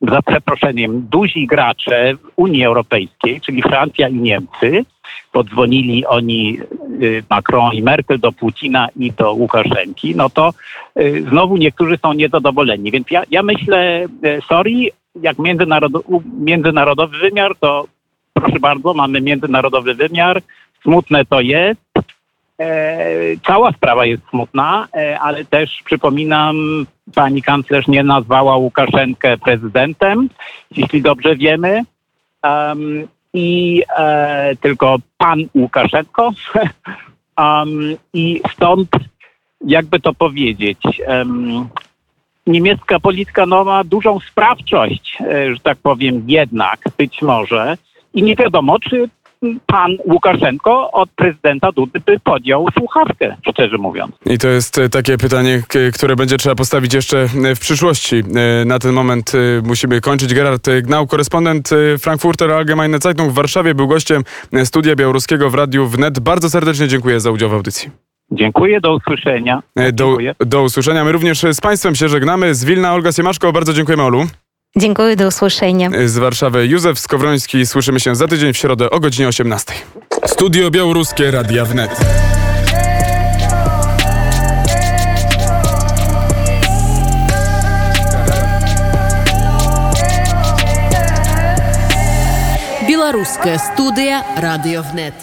Speaker 8: za przeproszeniem, duzi gracze Unii Europejskiej, czyli Francja i Niemcy, podzwonili oni y, Macron i Merkel do Putina i do Łukaszenki, no to y, znowu niektórzy są niezadowoleni. Więc ja, ja myślę, y, sorry, jak międzynarodowy, międzynarodowy wymiar, to proszę bardzo, mamy międzynarodowy wymiar, smutne to jest, cała sprawa jest smutna, e, ale też przypominam, pani kanclerz nie nazwała Łukaszenkę prezydentem, jeśli dobrze wiemy. Um, I e, tylko pan Łukaszenko. um, I stąd, jakby to powiedzieć, um, niemiecka polityka no, ma dużą sprawczość, e, że tak powiem, jednak być może. I nie wiadomo, czy pan Łukaszenko od prezydenta Dudy by podjął słuchawkę, szczerze mówiąc.
Speaker 1: I to jest e, takie pytanie, które będzie trzeba postawić jeszcze e, w przyszłości. E, na ten moment musimy kończyć. Gerard Gnał, korespondent Frankfurter Allgemeine Zeitung w Warszawie, był gościem studia białoruskiego w Radiu Wnet. Bardzo serdecznie dziękuję za udział w audycji.
Speaker 8: Dziękuję, do usłyszenia.
Speaker 1: Do, do usłyszenia. My również z Państwem się żegnamy. Z Wilna Olga Siemaszko, bardzo dziękujemy Olu.
Speaker 3: Dziękuję, do usłyszenia.
Speaker 1: Z Warszawy Józef Skowroński. Słyszymy się za tydzień w środę o godzinie 18. Studio Białoruskie Radia Wnet.
Speaker 2: Белорусская студия «Радио ВНЕТ».